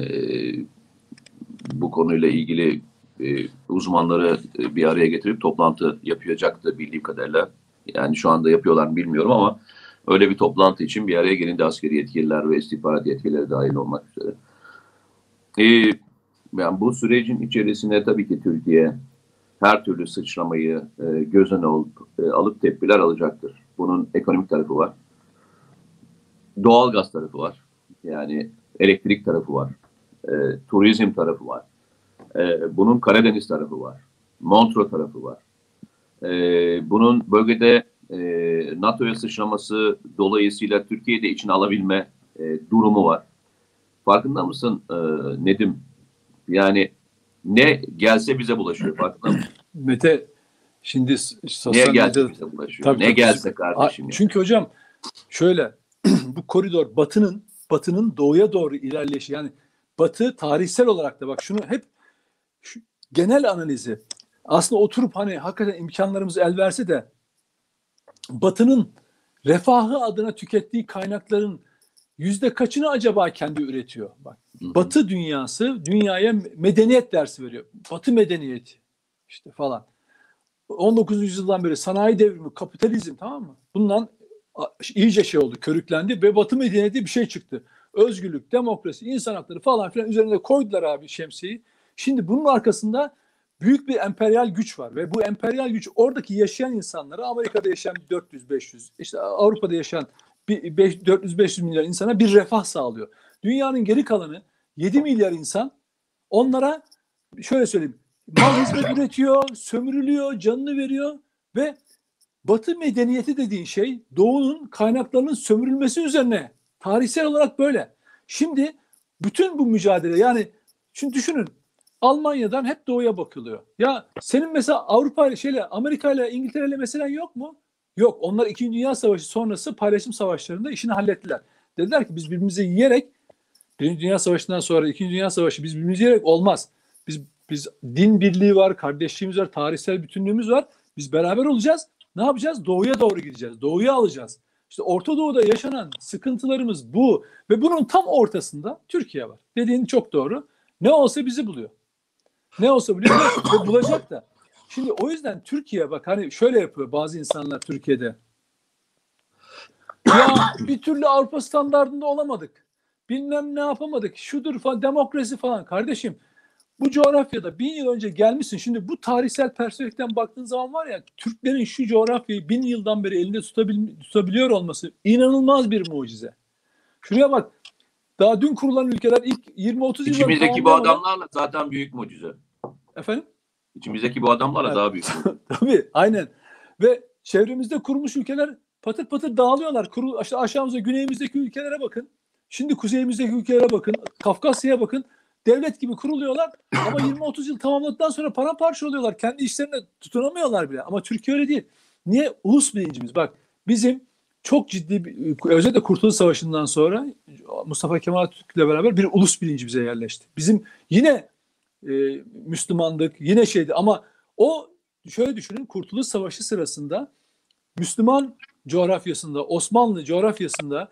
S1: bu konuyla ilgili e, uzmanları e, bir araya getirip toplantı yapacaktı bildiğim kadarıyla. Yani şu anda yapıyorlar mı bilmiyorum ama öyle bir toplantı için bir araya gelindi askeri yetkililer ve istihbarat yetkilileri dahil olmak üzere. Ee, yani bu sürecin içerisine tabii ki Türkiye her türlü sıçramayı e, göz önüne alıp, e, alıp tedbirler alacaktır. Bunun ekonomik tarafı var. Doğal gaz tarafı var. Yani elektrik tarafı var. E, turizm tarafı var. E, bunun Karadeniz tarafı var. Montreux tarafı var. E, bunun bölgede e, NATO'ya sıçraması dolayısıyla Türkiye'de içine alabilme e, durumu var. Farkında mısın e, Nedim? Yani ne gelse bize bulaşıyor. Farkında mısın? [laughs]
S2: Mete şimdi
S1: Ne
S2: sosyal
S1: gelse
S2: medyada
S1: bize bulaşıyor.
S2: Tabii,
S1: ne
S2: tabii.
S1: gelse
S2: A-
S1: kardeşim. ya.
S2: Çünkü hocam şöyle [clears throat] bu koridor batının batının doğuya doğru ilerleyişi yani batı tarihsel olarak da bak şunu hep şu genel analizi aslında oturup hani hakikaten imkanlarımız el verse de batının refahı adına tükettiği kaynakların yüzde kaçını acaba kendi üretiyor? Bak. Batı dünyası dünyaya medeniyet dersi veriyor. Batı medeniyeti işte falan. 19. yüzyıldan beri sanayi devrimi, kapitalizm tamam mı? Bundan iyice şey oldu, körüklendi ve Batı medeniyeti bir şey çıktı. Özgürlük, demokrasi, insan hakları falan filan üzerine koydular abi şemsiyeyi. Şimdi bunun arkasında büyük bir emperyal güç var ve bu emperyal güç oradaki yaşayan insanlara Amerika'da yaşayan 400-500, işte Avrupa'da yaşayan bir- beş- 400-500 milyar insana bir refah sağlıyor. Dünyanın geri kalanı 7 milyar insan onlara şöyle söyleyeyim mal hizmet üretiyor, sömürülüyor, canını veriyor ve Batı medeniyeti dediğin şey doğunun kaynaklarının sömürülmesi üzerine. Tarihsel olarak böyle. Şimdi bütün bu mücadele yani şimdi düşünün Almanya'dan hep doğuya bakılıyor. Ya senin mesela Avrupa ile şeyle Amerika ile İngiltere ile meselen yok mu? Yok. Onlar 2. Dünya Savaşı sonrası paylaşım savaşlarında işini hallettiler. Dediler ki biz birbirimizi yiyerek Birinci Dünya Savaşı'ndan sonra İkinci Dünya Savaşı biz birbirimizi olmaz. Biz biz din birliği var, kardeşliğimiz var, tarihsel bütünlüğümüz var. Biz beraber olacağız. Ne yapacağız? Doğuya doğru gideceğiz. Doğuya alacağız. İşte Orta Doğu'da yaşanan sıkıntılarımız bu ve bunun tam ortasında Türkiye var. Dediğin çok doğru. Ne olsa bizi buluyor. Ne olsa biliyor ve [coughs] bulacak da. Şimdi o yüzden Türkiye bak hani şöyle yapıyor bazı insanlar Türkiye'de. Ya bir türlü Avrupa standartında olamadık. Bilmem ne yapamadık. Şudur falan demokrasi falan. Kardeşim bu coğrafyada bin yıl önce gelmişsin. Şimdi bu tarihsel perspektiften baktığın zaman var ya Türklerin şu coğrafyayı bin yıldan beri elinde tutabil, tutabiliyor olması inanılmaz bir mucize. Şuraya bak. Daha dün kurulan ülkeler ilk 20-30 yılda
S1: İçimizdeki bu adamlarla zaten büyük mucize.
S2: Efendim?
S1: İçimizdeki bu adamlarla
S2: Evet.
S1: daha büyük. [laughs]
S2: Tabii aynen. Ve çevremizde kurmuş ülkeler patır patır dağılıyorlar. Kuru, işte aşağımızda güneyimizdeki ülkelere bakın. Şimdi kuzeyimizdeki ülkelere bakın. Kafkasya'ya bakın. Devlet gibi kuruluyorlar ama [clears throat] 20-30 yıl tamamladıktan sonra paramparça oluyorlar. Kendi işlerine tutunamıyorlar bile. Ama Türkiye öyle değil. Niye? Ulus bilincimiz. Bak bizim çok ciddi bir, özellikle Kurtuluş Savaşı'ndan sonra Mustafa Kemal Atatürk'le beraber bir ulus bilinci bize yerleşti. Bizim yine e, Müslümandık, yine şeydi ama o şöyle düşünün Kurtuluş Savaşı sırasında Müslüman coğrafyasında, Osmanlı coğrafyasında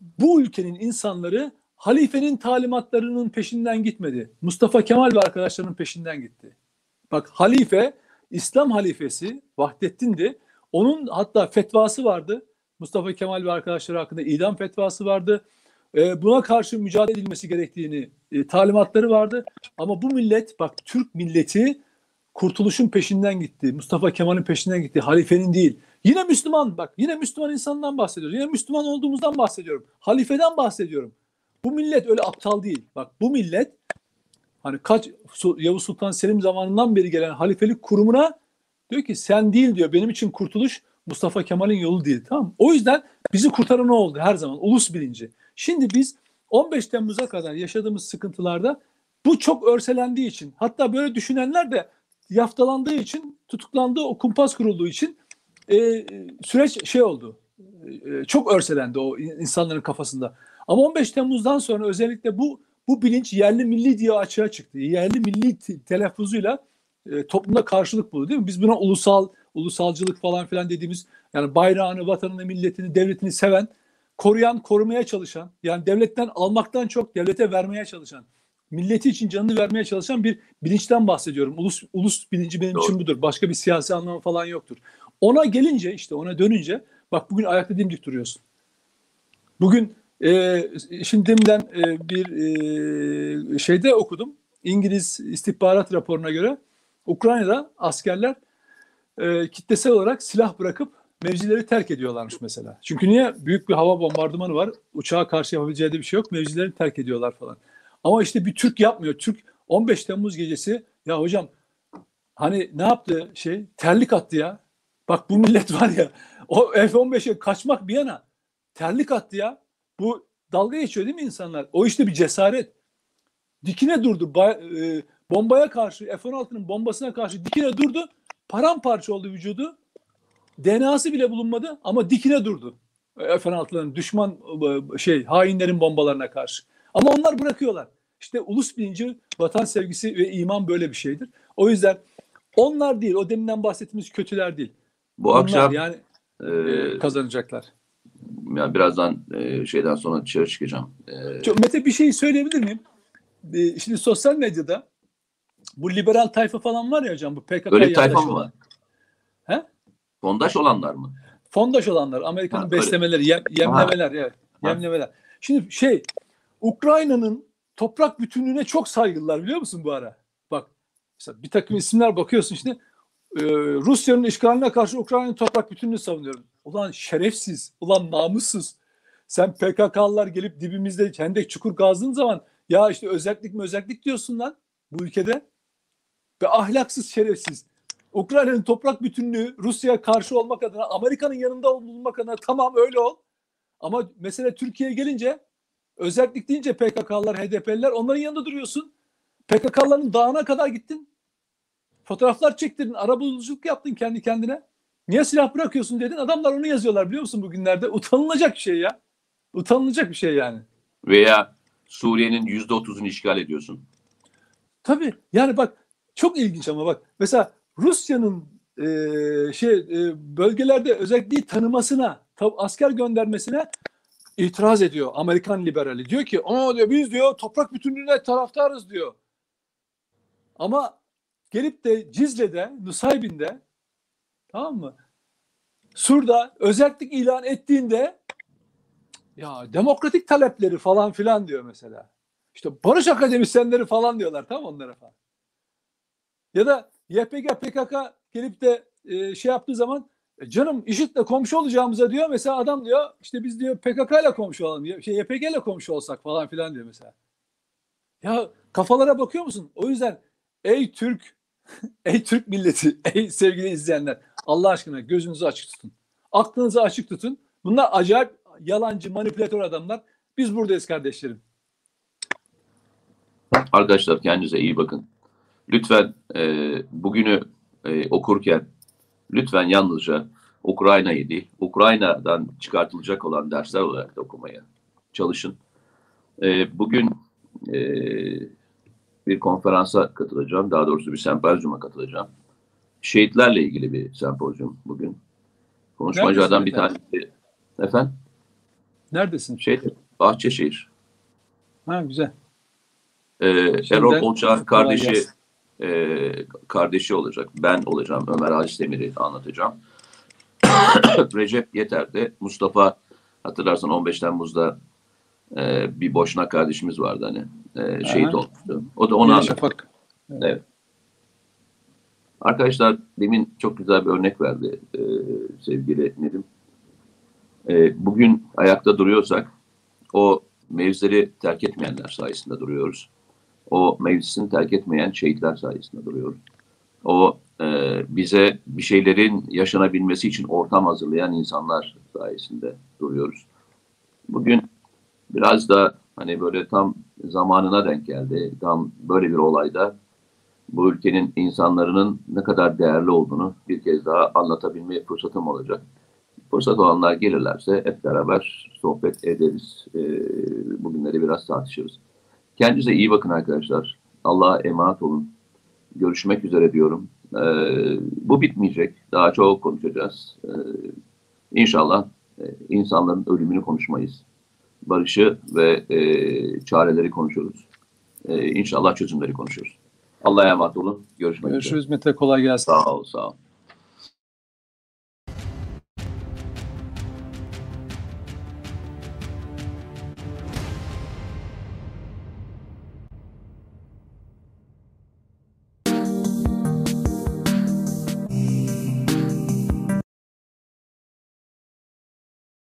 S2: bu ülkenin insanları halifenin talimatlarının peşinden gitmedi. Mustafa Kemal ve arkadaşlarının peşinden gitti. Bak halife, İslam halifesi Vahdettin'di. Onun hatta fetvası vardı. Mustafa Kemal ve arkadaşları hakkında idam fetvası vardı. Ee, buna karşı mücadele edilmesi gerektiğini e, talimatları vardı. Ama bu millet bak Türk milleti kurtuluşun peşinden gitti. Mustafa Kemal'in peşinden gitti. Halifenin değil. Yine Müslüman bak yine Müslüman insandan bahsediyoruz. Yine Müslüman olduğumuzdan bahsediyorum. Halifeden bahsediyorum. Bu millet öyle aptal değil. Bak bu millet hani kaç Yavuz Sultan Selim zamanından beri gelen halifelik kurumuna diyor ki sen değil diyor benim için kurtuluş Mustafa Kemal'in yolu değil. Tamam? O yüzden bizi kurtaran o oldu her zaman ulus bilinci. Şimdi biz 15 Temmuz'a kadar yaşadığımız sıkıntılarda bu çok örselendiği için hatta böyle düşünenler de yaftalandığı için tutuklandığı o kumpas kurulduğu için e, süreç şey oldu. E, çok örselendi o in- insanların kafasında. Ama 15 Temmuz'dan sonra özellikle bu bu bilinç yerli milli diye açığa çıktı. Yerli milli te- telaffuzuyla e, toplumda karşılık buldu değil mi? Biz buna ulusal ulusalcılık falan filan dediğimiz yani bayrağını, vatanını, milletini, devletini seven, koruyan, korumaya çalışan, yani devletten almaktan çok devlete vermeye çalışan, milleti için canını vermeye çalışan bir bilinçten bahsediyorum. Ulus ulus bilinci benim
S1: Doğru.
S2: için budur. Başka bir siyasi anlamı falan yoktur. Ona gelince işte ona dönünce bak bugün ayakta dimdik duruyorsun. Bugün e, şimdi deminden e, bir e, şeyde okudum. İngiliz istihbarat raporuna göre Ukrayna'da askerler e, kitlesel olarak silah bırakıp mevzileri terk ediyorlarmış mesela. Çünkü niye? Büyük bir hava bombardımanı var. Uçağa karşı yapabileceği de bir şey yok. Mevzilerini terk ediyorlar falan. Ama işte bir Türk yapmıyor. Türk 15 Temmuz gecesi ya hocam hani ne yaptı şey terlik attı ya. Bak bu millet var ya o F-15'e kaçmak bir yana terlik attı ya. Bu dalga geçiyor değil mi insanlar? O işte bir cesaret. Dikine durdu. Ba- e, bombaya karşı F-16'nın bombasına karşı dikine durdu. Paramparça oldu vücudu. DNA'sı bile bulunmadı ama dikine durdu. F-16'ların düşman e, şey hainlerin bombalarına karşı. Ama onlar bırakıyorlar. İşte ulus bilinci, vatan sevgisi ve iman böyle bir şeydir. O yüzden onlar değil, o deminden bahsettiğimiz kötüler değil.
S1: Bu
S2: onlar
S1: akşam
S2: yani
S1: e,
S2: kazanacaklar.
S1: yani birazdan e, şeyden sonra dışarı çıkacağım. E,
S2: Çok, Mete bir şey söyleyebilir miyim? Ee, Şimdi sosyal medyada bu liberal tayfa falan var ya hocam bu PKK
S1: Öyle tayfa mı var?
S2: He?
S1: Fondaş olanlar mı?
S2: Fondaş olanlar, Amerika'nın beslemeleri, yem- yemlemeler, evet.
S1: Ha.
S2: Yemlemeler. Şimdi şey, Ukrayna'nın toprak bütünlüğüne çok saygılılar biliyor musun bu ara? Bak, mesela bir takım isimler bakıyorsun şimdi, e, Rusya'nın işgaline karşı Ukrayna'nın toprak bütünlüğünü savunuyorum. Ulan şerefsiz, ulan namussuz. Sen PKK'lılar gelip dibimizde hendek çukur kazdığın zaman ya işte özellik mi özellik diyorsun lan bu ülkede. Ve ahlaksız şerefsiz. Ukrayna'nın toprak bütünlüğü Rusya'ya karşı olmak adına Amerika'nın yanında olmak adına tamam öyle ol. Ama mesele Türkiye'ye gelince özellik deyince PKK'lar, HDP'liler onların yanında duruyorsun. PKK'ların dağına kadar gittin. Fotoğraflar çektirdin, arabuluculuk yaptın kendi kendine. Niye silah bırakıyorsun dedin. Adamlar onu yazıyorlar biliyor musun bugünlerde? Utanılacak bir şey ya. Utanılacak bir şey yani.
S1: Veya Suriye'nin yüzde otuzunu işgal ediyorsun.
S2: Tabii yani bak çok ilginç ama bak mesela Rusya'nın e, şey e, bölgelerde özelliği tanımasına, asker göndermesine itiraz ediyor Amerikan liberali. Diyor ki "Aa diyor biz diyor toprak bütünlüğüne taraftarız diyor. Ama gelip de Cizre'de, Nusaybin'de tamam mı? Sur'da özellik ilan ettiğinde ya demokratik talepleri falan filan diyor mesela. İşte barış akademisyenleri falan diyorlar tamam onlara falan. Ya da YPG PKK gelip de e, şey yaptığı zaman "E canım IŞİD'le komşu olacağımıza diyor. Mesela adam diyor işte biz diyor PKK ile komşu olalım. ya- Şey YPG ile komşu olsak falan filan diyor mesela. Ya kafalara bakıyor musun? O yüzden ey Türk, [laughs] ey Türk milleti, [laughs] ey sevgili izleyenler Allah aşkına gözünüzü açık tutun. Aklınızı açık tutun. Bunlar acayip yalancı, manipülatör adamlar. Biz buradayız kardeşlerim.
S1: Arkadaşlar kendinize iyi bakın. Lütfen e, bugünü e, okurken lütfen yalnızca Ukrayna'yı değil, Ukrayna'dan çıkartılacak olan dersler olarak da okumaya çalışın. E, bugün e, bir konferansa katılacağım, daha doğrusu bir sempozyuma katılacağım. Şehitlerle ilgili bir sempozyum bugün. Konuşmacılardan bir tanesi, efendim,
S2: Neredesin?
S1: şey, Bahçeşehir.
S2: Ha güzel.
S1: Ee, Erol Bolçak'ın kardeşi
S2: gelsin.
S1: E, kardeşi olacak. Ben olacağım. Ömer Halis Demir'i anlatacağım. [coughs] Recep Yeter de Mustafa hatırlarsan 15 Temmuz'da e, bir boşnak kardeşimiz vardı hani. E, şehit olmuştu. O da onu anlatacak.
S2: Şafak.
S1: Evet. Arkadaşlar demin çok güzel bir örnek verdi e, sevgili Nedim. E, bugün ayakta duruyorsak o mevzileri terk etmeyenler sayesinde duruyoruz. O mevzisini terk etmeyen şehitler sayesinde duruyoruz. O e, bize bir şeylerin yaşanabilmesi için ortam hazırlayan insanlar sayesinde duruyoruz. Bugün biraz da hani böyle tam zamanına denk geldi. Tam böyle bir olayda bu ülkenin insanların ne kadar değerli olduğunu bir kez daha anlatabilme fırsatım olacak. Fırsat olanlar gelirlerse hep beraber sohbet ederiz. Ee, bugünleri biraz tartışırız. Kendinize iyi bakın arkadaşlar. Allah'a emanet olun. Görüşmek üzere diyorum. Ee, bu bitmeyecek. Daha çok konuşacağız. Ee, inşallah e, insanların ölümünü konuşmayız. Barışı ve e, çareleri konuşuruz. Ee, inşallah çözümleri konuşuruz. Allah'a emanet olun. Görüşmek üzere.
S2: Görüşürüz Mete kolay gelsin.
S1: Sağ ol, sağ ol.